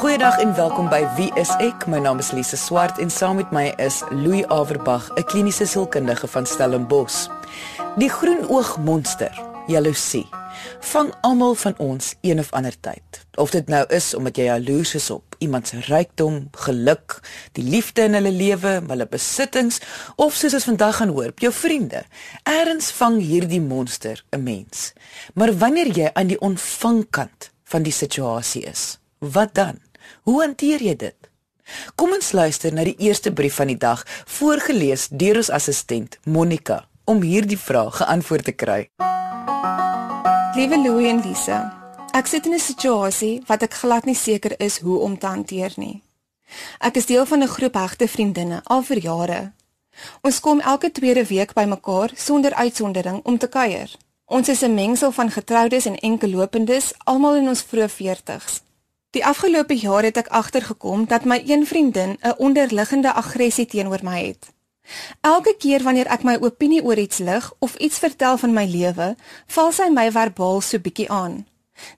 Goeiedag en welkom by Wie is ek? My naam is Lise Swart en saam met my is Louis Averbag, 'n kliniese sielkundige van Stellenbosch. Die groenoog monster, jaloesie, vang almal van ons een of ander tyd. Of dit nou is omdat jy jaloers is op iemand se rykdom, geluk, die liefde in hulle lewe, hulle besittings of soos ons vandag gaan hoor, jou vriende. Eerens vang hierdie monster 'n mens. Maar wanneer jy aan die ontvangkant van die situasie is, wat dan? Hoe hanteer jy dit? Kom ons luister na die eerste brief van die dag, voorgeles deur ons assistent Monica om hierdie vraag geantwoord te kry. Liewe Louie en Lisa, ek sit in 'n situasie wat ek glad nie seker is hoe om te hanteer nie. Ek is deel van 'n groep hegte vriendinne al vir jare. Ons kom elke tweede week bymekaar sonder uitsondering om te kuier. Ons is 'n mengsel van getroudes en enkellopendes, almal in ons vroeë 40's. Die afgelope jaar het ek agtergekom dat my een vriendin 'n onderliggende aggressie teenoor my het. Elke keer wanneer ek my opinie oor iets lig of iets vertel van my lewe, val sy my verbaal so bietjie aan.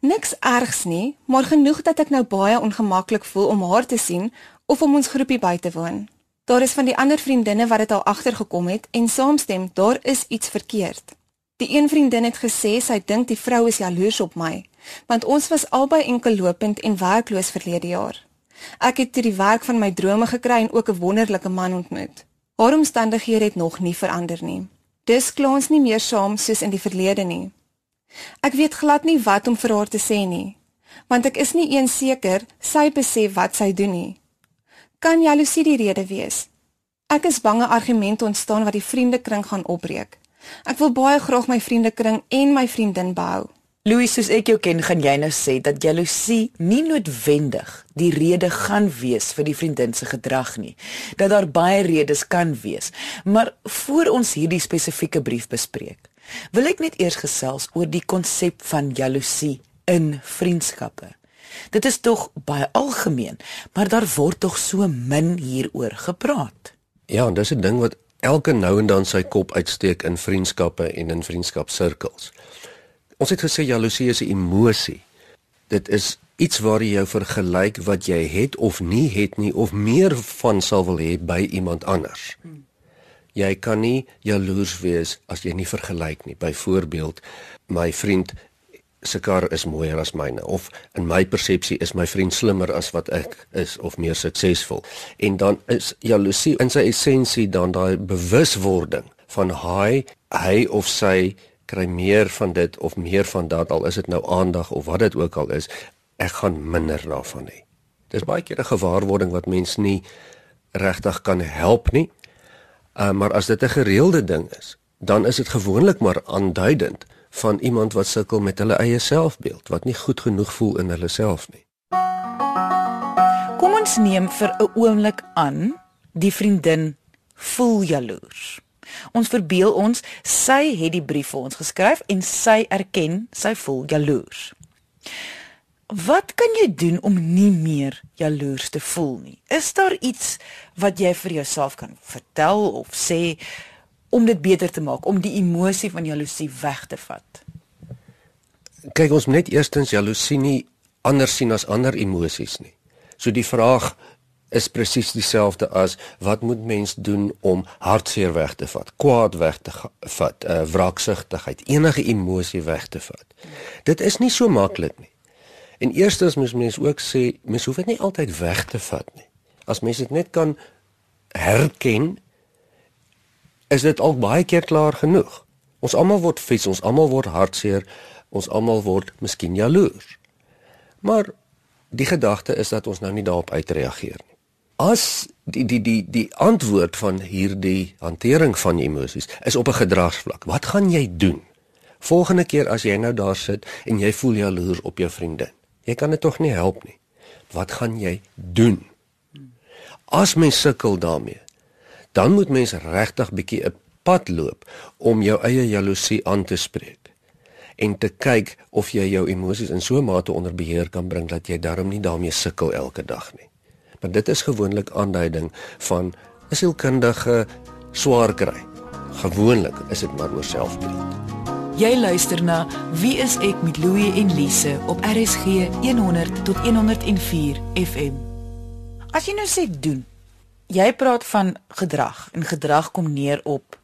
Niks ergs nie, maar genoeg dat ek nou baie ongemaklik voel om haar te sien of om ons groepie by te woon. Daar is van die ander vriendinne wat dit al agtergekom het en saamstem daar is iets verkeerd. Die een vriendin het gesê sy dink die vrou is jaloers op my want ons was albei enkellopend en werkloos verlede jaar. Ek het die werk van my drome gekry en ook 'n wonderlike man ontmoet. Haar omstandighede het nog nie verander nie. Dis klaans nie meer saam soos in die verlede nie. Ek weet glad nie wat om vir haar te sê nie, want ek is nie eens seker sy besef wat sy doen nie. Kan jaloesie die rede wees? Ek is bang 'n argument ontstaan wat die vriendekring gaan opbreek. Ek wil baie graag my vriendekring en my vriendin behou. Louis, soos ek jou ken, gaan jy nou sê dat jaloesie nie noodwendig die rede gaan wees vir die vriendin se gedrag nie. Dat daar baie redes kan wees. Maar voor ons hierdie spesifieke brief bespreek, wil ek net eers gesels oor die konsep van jaloesie in vriendskappe. Dit is tog baie algemeen, maar daar word tog so min hieroor gepraat. Ja, en dis 'n ding wat elke nou en dan sy kop uitsteek in vriendskappe en in vriendskapsirkels. Ons het gesê jaloesie is 'n emosie. Dit is iets waar jy jou vergelyk wat jy het of nie het nie of meer van sal wil hê by iemand anders. Jy kan nie jaloers wees as jy nie vergelyk nie. Byvoorbeeld, my vriend se kar is mooier as myne of in my persepsie is my vriend slimmer as wat ek is of meer suksesvol. En dan is jaloesie in sy essensie dan daai bewuswording van hy hy of sy kry meer van dit of meer van dat al is dit nou aandag of wat dit ook al is, ek gaan minder daarvan hê. Dis baie keer 'n gewaarwording wat mens nie regtig kan help nie. Uh, maar as dit 'n gereelde ding is, dan is dit gewoonlik maar aanduidend van iemand wat sukkel met hulle eie selfbeeld, wat nie goed genoeg voel in hulle self nie. Kom ons neem vir 'n oomblik aan die vriendin voel jaloers. Ons verbeel ons sy het die brief vir ons geskryf en sy erken sy voel jaloers. Wat kan jy doen om nie meer jaloers te voel nie? Is daar iets wat jy vir jouself kan vertel of sê om dit beter te maak, om die emosie van jaloesie weg te vat? Kyk, ons moet net eerstens jaloesie nie anders sien as ander emosies nie. So die vraag is presies dieselfde as wat moet mens doen om hartseer weg te vat, kwaad weg te vat, uh, wraaksugtigheid, enige emosie weg te vat. Dit is nie so maklik nie. En eerstens moet mens ook sê, mens hoef dit nie altyd weg te vat nie. As mens dit net kan herken, is dit al baie keer klaar genoeg. Ons almal word vies, ons almal word hartseer, ons almal word miskien jaloers. Maar die gedagte is dat ons nou nie daarop uitreageer nie as die die die die antwoord van hierdie hantering van emosies is op 'n gedragsvlak. Wat gaan jy doen? Volgende keer as jy nou daar sit en jy voel jaloers op jou vriendin. Jy kan dit tog nie help nie. Wat gaan jy doen? As mens sukkel daarmee, dan moet mens regtig bietjie 'n pad loop om jou eie jaloesie aan te spreek en te kyk of jy jou emosies in so 'n mate onder beheer kan bring dat jy daarom nie daarmee sukkel elke dag nie want dit is gewoonlik aanduiding van 'n sielkundige swaar kry. Gewoonlik is dit maar oor selfbeeld. Jy luister na Wie is ek met Louie en Lise op RSG 100 tot 104 FM. As jy nou sê doen, jy praat van gedrag en gedrag kom neer op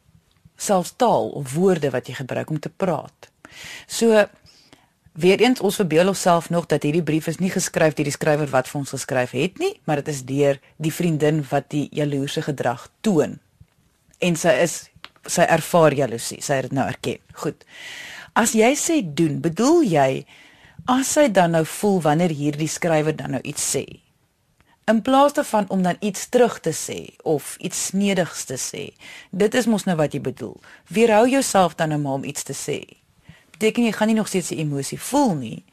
selfs taal of woorde wat jy gebruik om te praat. So weer eens ons verbeel onsself nog dat hierdie brief is nie geskryf deur die skrywer wat vir ons geskryf het nie, maar dit is deur die vriendin wat die jaloerse gedrag toon. En sy is sy ervaar jaloesie, sy het dit nou erken. Goed. As jy sê doen, bedoel jy as sy dan nou voel wanneer hierdie skrywer dan nou iets sê? In plaas daarvan om dan iets terug te sê of iets snedigs te sê. Dit is mos nou wat jy bedoel. Weerhou jouself dan nou maar om iets te sê. Beteken jy gaan nie nog steeds die emosie voel nie.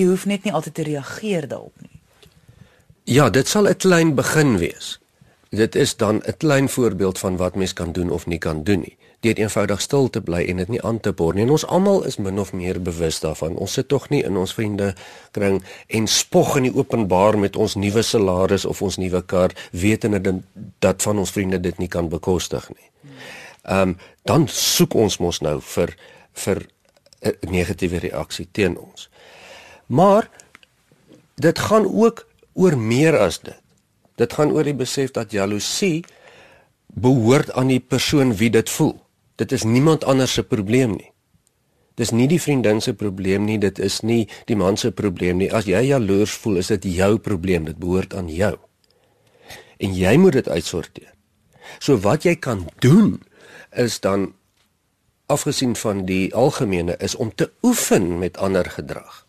Jy hoef net nie altyd te reageer daarop nie. Ja, dit sal 'n klein begin wees. Dit is dan 'n klein voorbeeld van wat mens kan doen of nie kan doen nie. Deur eenvoudig stil te bly en dit nie aan te boor nie. En ons almal is min of meer bewus daarvan. Ons sit tog nie in ons vriende kring en spog in die openbaar met ons nuwe salaris of ons nuwe kar, wetende dat van ons vriende dit nie kan bekostig nie. Ehm um, dan soek ons mos nou vir vir 'n negatiewe reaksie teen ons. Maar dit gaan ook oor meer as dit. Dit gaan oor die besef dat jaloesie behoort aan die persoon wie dit voel. Dit is niemand anders se probleem nie. Dis nie die vriendin se probleem nie, dit is nie die man se probleem nie. As jy jaloers voel, is dit jou probleem, dit behoort aan jou. En jy moet dit uitsorteer. So wat jy kan doen is dan afgesien van die algemene is om te oefen met ander gedrag.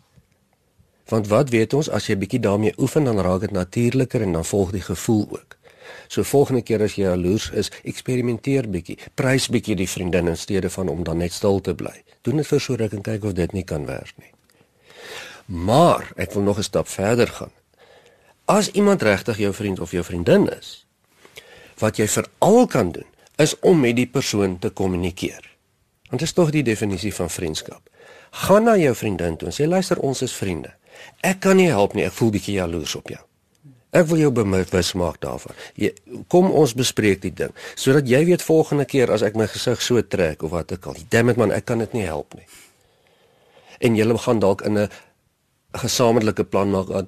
Want wat weet ons as jy bietjie daarmee oefen dan raak dit natuurliker en dan volg die gevoel ook. So volgende keer as jy jaloers is, eksperimenteer bietjie, prys bietjie die vriendin in steede van om dan net stil te bly. Doen dit vir so ruk en kyk of dit nie kan werk nie. Maar ek wil nog 'n stap verder gaan. As iemand regtig jou vriend of jou vriendin is, wat jy veral kan doen, is om met die persoon te kommunikeer. Want dit is tog die definisie van vriendskap. Gaan na jou vriendin toe en sê luister ons is vriende. Ek kan nie help nie, ek voel bietjie jaloers op jou. Ek wil jou bewus maak daarvan. Jy kom ons bespreek die ding sodat jy weet volgende keer as ek my gesig so trek of wat ek al. Damn it man, ek kan dit nie help nie. En julle gaan dalk in 'n gesamentlike plan maak aan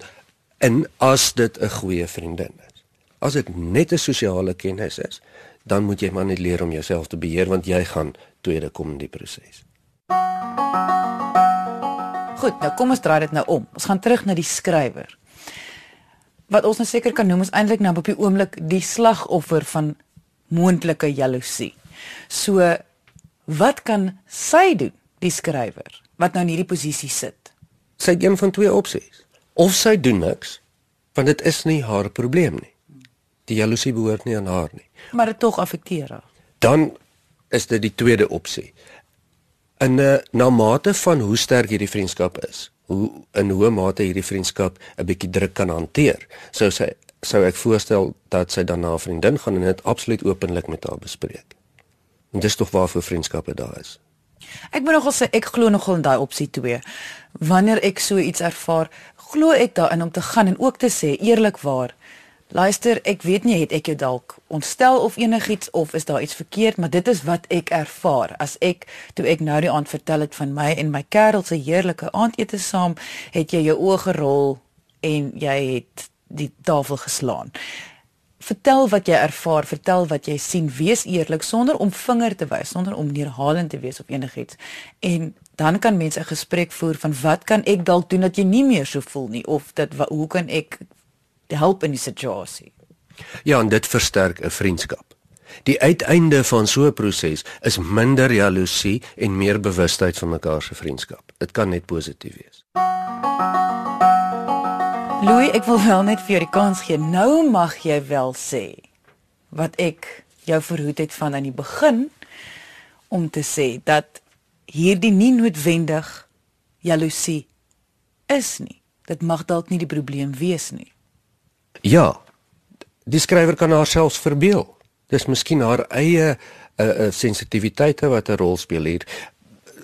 en as dit 'n goeie vriendin is. As dit net 'n sosiale kennis is, dan moet jy maar net leer om jouself te beheer want jy gaan tweede kom in die proses. Goed, nou kom ons draai dit nou om. Ons gaan terug na die skrywer. Wat ons nou seker kan noem is eintlik nou op die oomblik die slagoffer van moontlike jaloesie. So wat kan sy doen, die skrywer, wat nou in hierdie posisie sit? Sy het een van twee opsies. Of sy doen niks, want dit is nie haar probleem nie. Die jaloesie behoort nie aan haar nie. Maar dit tog affekteer haar. Dan is dit die tweede opsie. In 'n uh, na mate van hoe sterk hierdie vriendskap is, hoe in hoe mate hierdie vriendskap 'n bietjie druk kan hanteer, sou sy sou ek voorstel dat sy dan na 'n vriendin gaan en dit absoluut openlik met haar bespreek. En dis tog waarvoor vriendskappe daar is. Ek moet nogal sê ek glo nogal in daai opsie 2. Wanneer ek so iets ervaar, glo ek daarin om te gaan en ook te sê eerlikwaar, Luister, ek weet nie het ek jou dalk ontstel of enigiets of is daar iets verkeerd, maar dit is wat ek ervaar. As ek toe ek nou die aand vertel het van my en my kerel se heerlike aandete saam, het jy jou oë gerol en jy het die tafel geslaan. Vertel wat jy ervaar, vertel wat jy sien, wees eerlik sonder om vinger te wys, sonder om neerhalend te wees of enigiets. En dan kan mense 'n gesprek voer van wat kan ek dalk doen dat jy nie meer so voel nie of dat hoe kan ek te help in die situasie. Ja, en dit versterk 'n vriendskap. Die uiteinde van so 'n proses is minder jaloesie en meer bewustheid van mekaar se vriendskap. Dit kan net positief wees. Louis, ek wil wel net vir jou die kans gee. Nou mag jy wel sê wat ek jou verhoed het van aan die begin om te sê dat hierdie nie noodwendig jaloesie is nie. Dit mag dalk nie die probleem wees nie. Ja. Die skrywer kan haarself verbeel. Dis miskien haar eie uh, uh, sensitiwiteite wat 'n rol speel hier.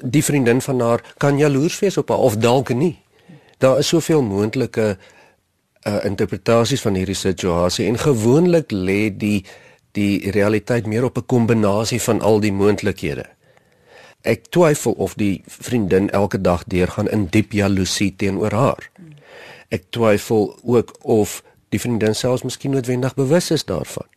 Die vriendin van haar kan jaloers wees op haar of dalk nie. Daar is soveel moontlike uh, interpretasies van hierdie situasie en gewoonlik lê die die realiteit meer op 'n kombinasie van al die moontlikhede. ek twyfel of die vriendin elke dag deurgaan in diep jaloesie teenoor haar. Ek twyfel ook of die vriendin selfs miskien noodwendig bewus is daarvan.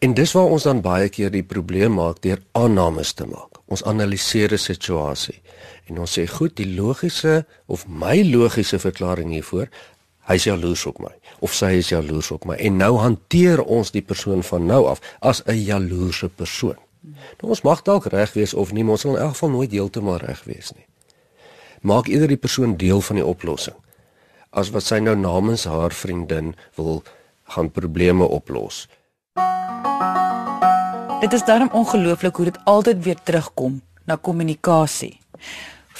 En dis waar ons dan baie keer die probleem maak deur aannames te maak. Ons analiseer 'n situasie en ons sê goed, die logiese of my logiese verklaring hiervoor, hy's jaloers op my of sy is jaloers op my en nou hanteer ons die persoon van nou af as 'n jaloerse persoon. Nou ons mag dalk reg wees of nie, maar ons sal in elk geval nooit heeltemal reg wees nie. Maak eerder die persoon deel van die oplossing as wat sy nou namens haar vriendin wil gaan probleme oplos. Dit is daarom ongelooflik hoe dit altyd weer terugkom na kommunikasie.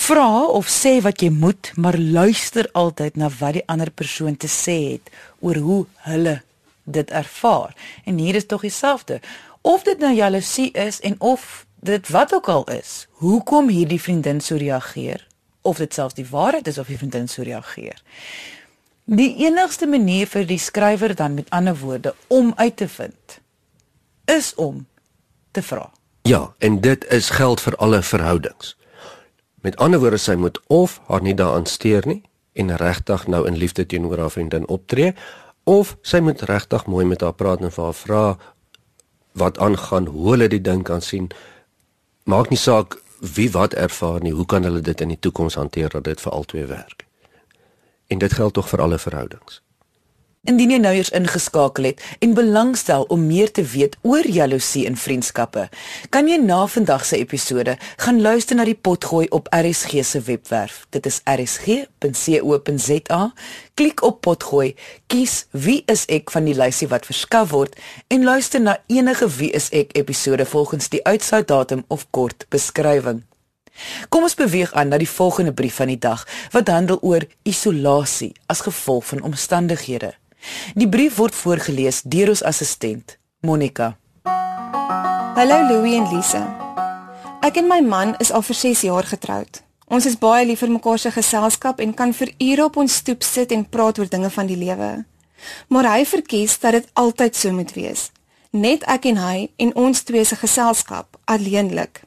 Vra of sê wat jy moet, maar luister altyd na wat die ander persoon te sê het oor hoe hulle dit ervaar. En hier is tog dieselfde. Of dit nou jaloesie is en of dit wat ook al is, hoekom hierdie vriendin so reageer, of dit selfs die waarheid is of die vriendin so reageer. Die enigste manier vir die skrywer dan met ander woorde om uit te vind is om te vra. Ja, en dit is geld vir alle verhoudings. Met ander woorde sy moet of haar nie daaraan steur nie en regtig nou in liefde teenoor haar vriendin optree of sy moet regtig mooi met haar praat en vir haar vra wat aangaan, hoe hulle die ding kan sien. Maak nie saak wie wat ervaar nie, hoe kan hulle dit in die toekoms hanteer dat dit vir albei werk? En dit geld tog vir alle verhoudings. Indien jy nou eers ingeskakel het en belangstel om meer te weet oor jaloesie in vriendskappe, kan jy na vandag se episode gaan luister na die potgooi op RSG se webwerf. Dit is rsg.co.za. Klik op potgooi, kies wie is ek van die lysie wat verskaf word en luister na enige wie is ek episode volgens die uitsaai datum of kort beskrywing. Kom ons beweeg aan na die volgende brief van die dag wat handel oor isolasie as gevolg van omstandighede. Die brief word voorgeles deur ons assistent, Monica. Hallo Louie en Lisa. Ek en my man is al vir 6 jaar getroud. Ons is baie lief vir mekaar se geselskap en kan vir ure op ons stoep sit en praat oor dinge van die lewe. Maar hy verkies dat dit altyd so moet wees. Net ek en hy en ons twee se geselskap alleenlik.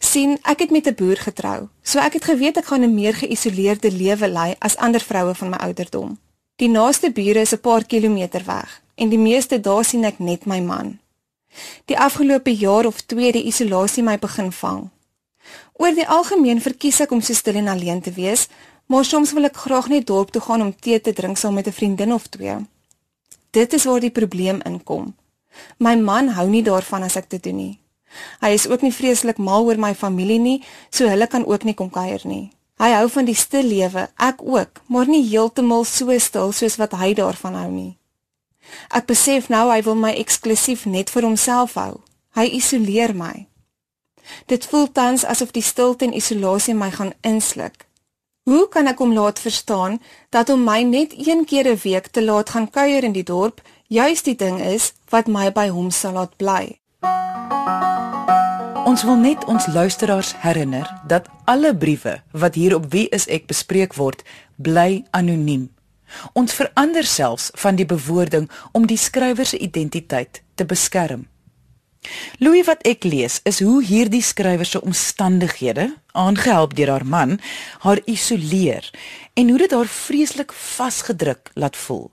Sien, ek het met 'n boer getrou, so ek het geweet ek gaan 'n meer geïsoleerde lewe lei as ander vroue van my ouderdom. Die naaste bure is 'n paar kilometer weg en die meeste daar sien ek net my man. Die afgelope jaar of 2 die isolasie my begin vang. Oor die algemeen verkies ek om so stil en alleen te wees, maar soms wil ek graag net dorp toe gaan om tee te drink saam met 'n vriendin of twee. Dit is waar die probleem inkom. My man hou nie daarvan as ek dit doen nie. Hy is ook nie vreeslik mal oor my familie nie, so hulle kan ook nie kom kuier nie. Hy hou van die stil lewe, ek ook, maar nie heeltemal so stil soos wat hy daarvan hou nie. Ek besef nou hy wil my eksklusief net vir homself hou. Hy isoleer my. Dit voel tans asof die stilte en isolasie my gaan insluk. Hoe kan ek hom laat verstaan dat om my net een keer 'n week te laat gaan kuier in die dorp juis die ding is wat my by hom sal laat bly? Ons wil net ons luisteraars herinner dat alle briewe wat hier op Wie is ek bespreek word, bly anoniem. Ons verander selfs van die bewoording om die skrywer se identiteit te beskerm. Louis wat ek lees is hoe hierdie skrywer se omstandighede, aangehelp deur haar man, haar isoleer en hoe dit haar vreeslik vasgedruk laat voel.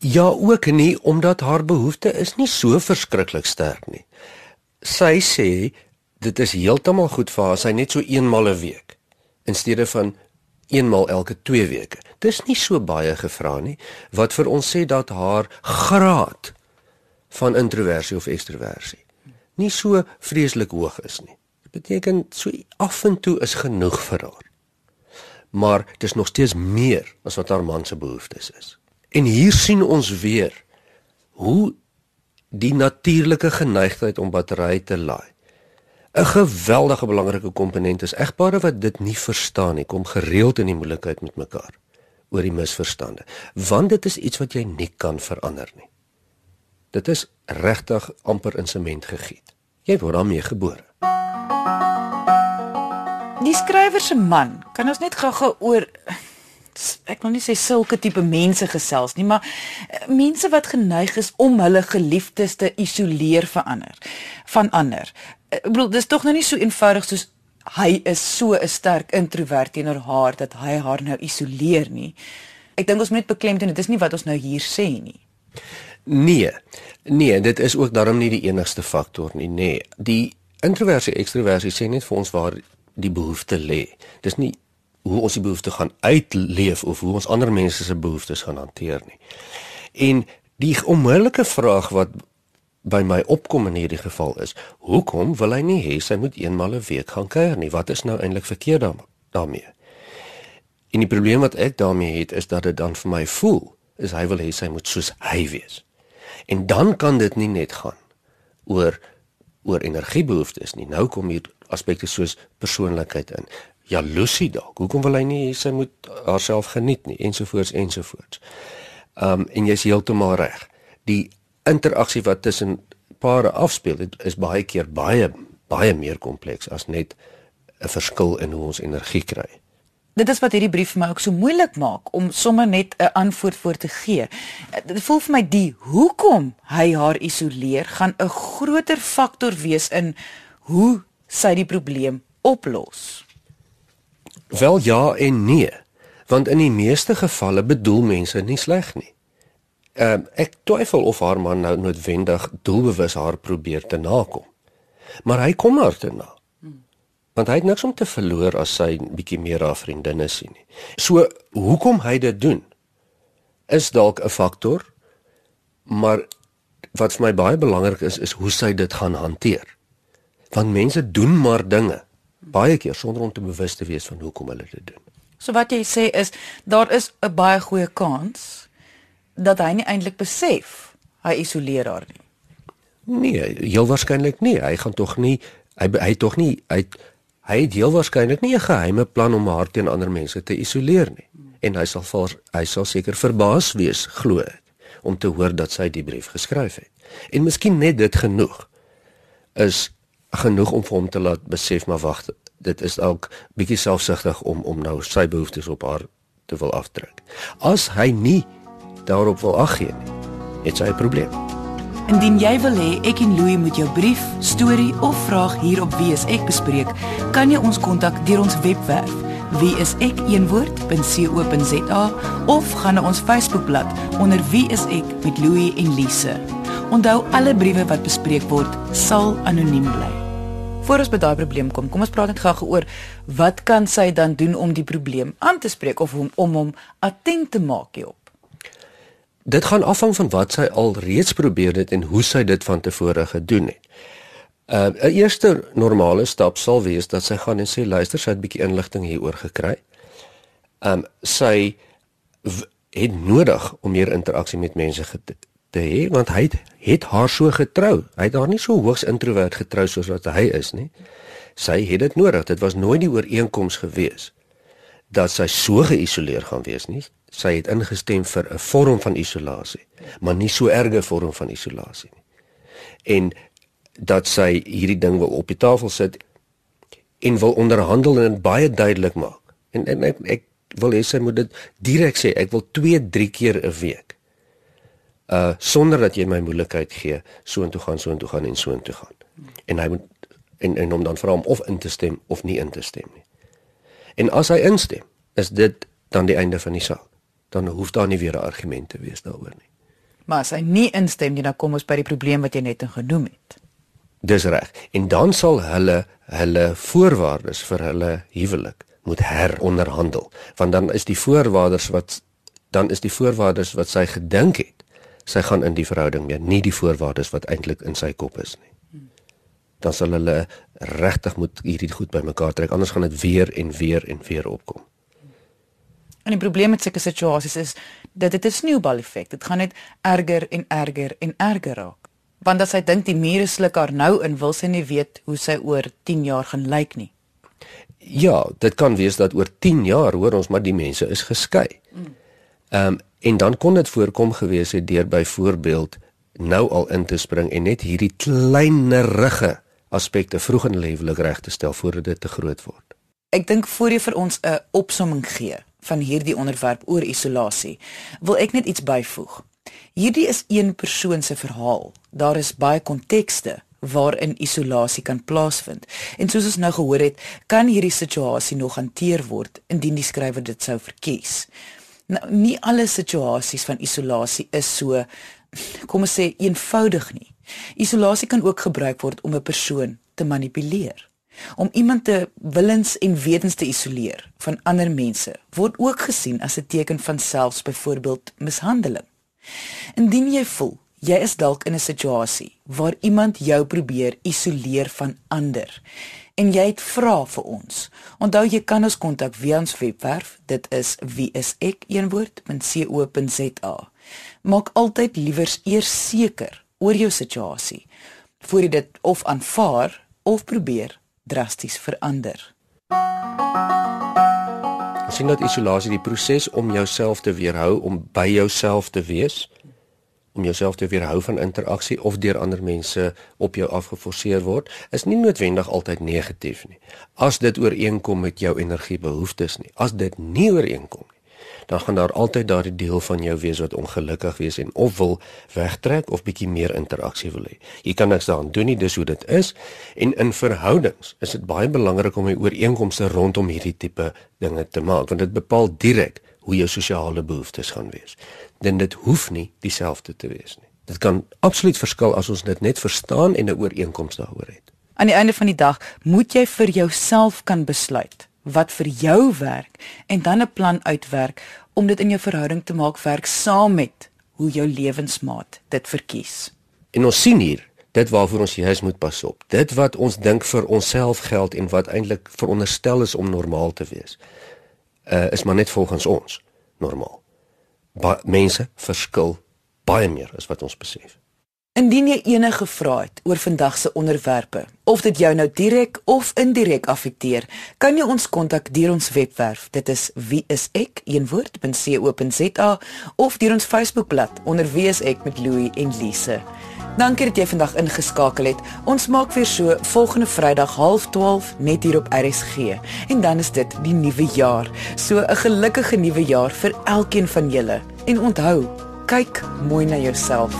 Ja, ook nie omdat haar behoefte is nie so verskriklik sterk nie sy sê dit is heeltemal goed vir haar sy net so eenmal 'n week in steede van eenmal elke 2 weke. Dis nie so baie gevra nie wat vir ons sê dat haar graad van introversie of ekstroversie nie so vreeslik hoog is nie. Dit beteken so af en toe is genoeg vir haar. Maar dit is nog steeds meer as wat haar man se behoeftes is. En hier sien ons weer hoe die natuurlike geneigtheid om batterye te laai. 'n Geweldige belangrike komponent is egpare wat dit nie verstaan nie, kom gereeld in die moeilikheid met mekaar oor die misverstande, want dit is iets wat jy nie kan verander nie. Dit is regtig amper in sement gegiet. Jy word daarmee gebore. Die skrywer se man, kan ons net gou-gou oor ek wil nie sê sulke tipe mense gesels nie, maar eh, mense wat geneig is om hulle geliefdes te isoleer vir ander van ander. Ek bedoel, dis tog nou nie so eenvoudig soos hy is so 'n sterk introwert teenoor haar dat hy haar nou isoleer nie. Ek dink ons moet beklemtoon dit is nie wat ons nou hier sê nie. Nee. Nee, dit is ook daarom nie die enigste faktor nie, nê. Nee. Die introversie ekstroversie sê net vir ons waar die behoefte lê. Dis nie hoe ons die behoefte gaan uitleef of hoe ons ander mense se behoeftes gaan hanteer nie. En die onmiddellike vraag wat by my opkom in hierdie geval is, hoekom wil hy nie hê sy moet eenmal 'n een week gaan kuier nie? Wat is nou eintlik verkeerd daarmee? En die probleem wat ek daarmee het is dat dit dan vir my voel is hy wil hê sy moet soos hy wees. En dan kan dit nie net gaan oor oor energiebehoeftes nie. Nou kom hier aspekte soos persoonlikheid in. Jaloesie dalk. Hoekom wil hy nie sy moet haarself geniet nie ensovoorts ensovoorts. Um en jy's heeltemal reg. Die interaksie wat tussen pare afspeel dit is baie keer baie baie meer kompleks as net 'n verskil in hoe ons energie kry. Dit is wat hierdie brief vir my ook so moeilik maak om sommer net 'n antwoord voor te gee. Dit voel vir my die hoekom hy haar isoleer gaan 'n groter faktor wees in hoe sy die probleem oplos. Wel ja en nee, want in die meeste gevalle bedoel mense nie sleg nie. Ehm uh, ek twyfel of haar man nou noodwendig doelbewus haar probeer te nakom. Maar hy kom haar te na. Want hy het niks om te verloor as sy bietjie meer haar vriendinne sien nie. So hoekom hy dit doen is dalk 'n faktor, maar wat vir my baie belangrik is is hoe sy dit gaan hanteer. Want mense doen maar dinge baie keer sonder om te bewus te wees van hoekom hulle dit doen. So wat jy sê is daar is 'n baie goeie kans dat hy nie eintlik besef hy isoleer haar nie. Nee, heel waarskynlik nie. Hy gaan tog nie hy hy tog nie hy hy het heel waarskynlik nie 'n geheime plan om haar teen ander mense te isoleer nie. En hy sal vir hy sal seker verbaas wees glo ek om te hoor dat sy die brief geskryf het. En miskien net dit genoeg is genoeg om vir hom te laat besef maar wag dit is ook bietjie selfsugtig om om nou sy behoeftes op haar te wil afdruk. As hy nie daarop wil ag gee nie, het sy 'n probleem. Indien jy wil hê ek en Louie moet jou brief, storie of vraag hier op Wie is ek bespreek, kan jy ons kontak deur ons webwerf wieisek.co.za of gaan na ons Facebookblad onder Wie is ek met Louie en Lise. Onthou alle briewe wat bespreek word sal anoniem bly. Voor ons by daai probleem kom, kom ons praat net gou oor wat kan sy dan doen om die probleem aan te spreek of om om hom attent te maak hierop. Dit gaan afhang van wat sy al reeds probeer het en hoe sy dit van tevore gedoen het. Uh 'n eerste normale stap sal wees dat sy gaan en sê luister, sy het 'n bietjie inligting hieroor gekry. Um sy het nodig om meer interaksie met mense te hê want hy het, het haar so getrou. Hy het haar nie so hoogs introwert getrou soos wat hy is nie. Sy het dit nodig. Dit was nooit die ooreenkoms gewees dat sy so geïsoleer gaan wees nie sy het ingestem vir 'n vorm van isolasie, maar nie so erge vorm van isolasie nie. En dat sy hierdie ding wil op die tafel sit en wil onderhandel en baie duidelik maak. En en ek, ek wil hê sy moet dit direk sê, ek wil 2, 3 keer 'n week. Uh sonder dat jy my moeilikheid gee, so intoe gaan, so intoe gaan en so intoe gaan. En hy moet en en om dan vra hom of in te stem of nie in te stem nie. En as hy instem, is dit dan die einde van die saak dan hoef daar nie weer 'n argument te wees daaroor nie. Maar as hy nie instem nie, dan kom ons by die probleem wat jy net genoem het. Dis reg. En dan sal hulle hulle voorwaardes vir hulle huwelik moet heronderhandel, want dan is die voorwaardes wat dan is die voorwaardes wat sy gedink het, sy gaan in die verhouding mee, nie die voorwaardes wat eintlik in sy kop is nie. Dan sal hulle regtig moet hierdie goed bymekaar trek, anders gaan dit weer en weer en weer opkom. En die probleem met sulke situasies is dat dit 'n sneeubal effek. Dit gaan net erger en erger en erger raak. Want as sy dink die mure sluk haar nou in, wil sy nie weet hoe sy oor 10 jaar gaan lyk nie. Ja, dit kan wees dat oor 10 jaar hoor ons maar die mense is geskei. Ehm um, en dan kon dit voorkom gewees het deur byvoorbeeld nou al in te spring en net hierdie kleinerige aspekte vroeg in lewelik reg te stel voordat dit te groot word. Ek dink voor jy vir ons 'n opsomming gee van hierdie onderwerp oor isolasie, wil ek net iets byvoeg. Hierdie is een persoon se verhaal. Daar is baie kontekste waarin isolasie kan plaasvind. En soos ons nou gehoor het, kan hierdie situasie nog hanteer word indien die skrywer dit sou verkies. Nou, nie alle situasies van isolasie is so kom ons sê eenvoudig nie. Isolasie kan ook gebruik word om 'n persoon te manipuleer. Om iemand te willens en wetens te isoleer van ander mense word ook gesien as 'n teken van selfs byvoorbeeld mishandeling. Indien jy voel jy is dalk in 'n situasie waar iemand jou probeer isoleer van ander en jy het vra vir ons. Onthou jy kan ons kontak via ons webwerf. Dit is wieisek.co.za. Maak altyd liewers eers seker oor jou situasie voor jy dit of aanvaar of probeer drasties verander. Sien dat isolasie die proses om jouself te weerhou om by jouself te wees, om jouself te weerhou van interaksie of deur ander mense op jou afgeforceer word, is nie noodwendig altyd negatief nie. As dit ooreenkom met jou energiebehoeftes nie. As dit nie ooreenkom dan gaan daar altyd daardie deel van jou wees wat ongelukkig wees en of wil wegtrek of bietjie meer interaksie wil hê. Jy kan niks daaraan doen nie, dis hoe dit is. En in verhoudings is dit baie belangrik om 'n ooreenkomste rondom hierdie tipe dinge te maak want dit bepaal direk hoe jou sosiale behoeftes gaan wees. Dan dit hoef nie dieselfde te wees nie. Dit kan absoluut verskil as ons dit net verstaan en 'n ooreenkoms daaroor het. Aan die einde van die dag moet jy vir jouself kan besluit wat vir jou werk en dan 'n plan uitwerk om dit in jou verhouding te maak werk saam met hoe jou lewensmaat dit verkies. En ons sien hier dit waarvoor ons juis moet pas op. Dit wat ons dink vir onsself geld en wat eintlik veronderstel is om normaal te wees. Uh is maar net volgens ons normaal. Mense verskil baie meer as wat ons besef. Indien jy enige vrae het oor vandag se onderwerpe of dit jou nou direk of indirek affekteer, kan jy ons kontak deur ons webwerf. Dit is wieisek.co.za of deur ons Facebookblad onder wieisek met Louie en Lise. Dankie dat jy vandag ingeskakel het. Ons maak weer so volgende Vrydag 12:30 net hier op RSG en dan is dit die nuwe jaar. So 'n gelukkige nuwe jaar vir elkeen van julle. En onthou, kyk mooi na jouself.